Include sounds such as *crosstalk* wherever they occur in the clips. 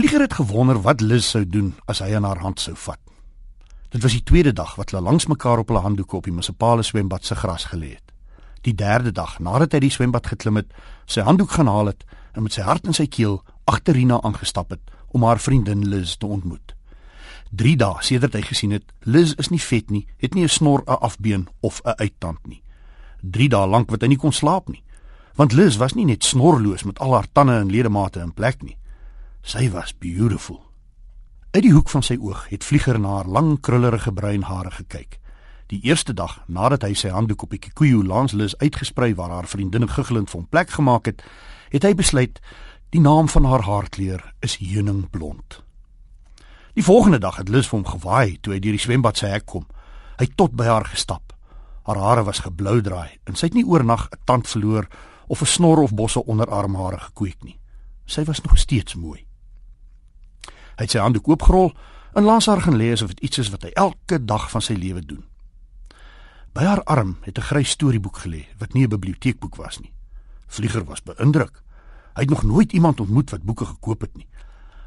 Vlieger het gewonder wat Liz sou doen as hy aan haar hand sou vat. Dit was die tweede dag wat hulle langs mekaar op hulle handdoeke op die munisipale swembad se gras gelê het. Die derde dag, nadat hy die swembad geklim het, sy handdoek gaan haal het en met sy hart in sy keel agter Rina aangestap het om haar vriendin Liz te ontmoet. 3 dae sedert hy gesien het, Liz is nie vet nie, het nie 'n snor, 'n afbeen of 'n uittand nie. 3 dae lank wat hy nie kon slaap nie. Want Liz was nie net snorloos met al haar tande en ledemate in plek nie. Sy was beautiful. Uit die hoek van sy oog het Vlieger na haar lang krullerige bruin hare gekyk. Die eerste dag nadat hy sy handdoek op die Kikuyu langs Liz uitgesprei waar haar vriendin guggelend van plek gemaak het, het hy besluit die naam van haar haarkleur is heuningsblond. Die volgende dag het Liz vir hom gewaai toe hy deur die swembad se hek kom. Hy het tot by haar gestap. Haar hare was geblou draai en sy het nie oornag 'n tand verloor of 'n snor of bosse onderarmhare gekweek nie. Sy was nog steeds mooi. Hy het sy hande oopgerol en langs haar gaan lê asof dit iets is wat hy elke dag van sy lewe doen. By haar arm het 'n grys storieboek gelê wat nie 'n biblioteekboek was nie. Vlieger was beïndruk. Hy het nog nooit iemand ontmoet wat boeke gekoop het nie.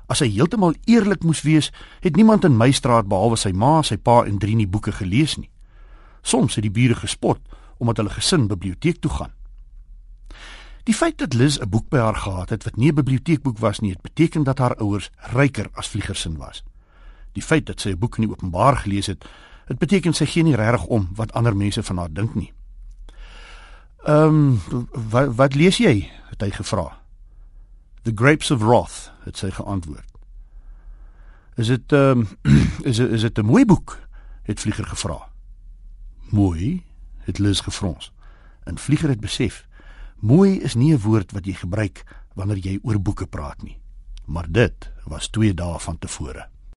As hy heeltemal eerlik moes wees, het niemand in my straat behalwe sy ma, sy pa en drie nie boeke gelees nie. Soms het die bure gespot omdat hulle gesin biblioteek toe gaan. Die feit dat Liz 'n boek by haar gehad het wat nie 'n biblioteekboek was nie, het beteken dat haar ouers ryker as vliegersin was. Die feit dat sy 'n boek in die openbaar gelees het, het beteken sy gee nie regtig om wat ander mense van haar dink nie. Ehm, um, wat wat lees jy? het hy gevra. The Grapes of Wrath, het sy geantwoord. Is dit ehm um, *clears throat* is dit is dit 'n mooi boek? het vlieger gevra. Mooi, het Liz gefrons. En vlieger het besef Mooi is nie 'n woord wat jy gebruik wanneer jy oor boeke praat nie. Maar dit was 2 dae van tevore.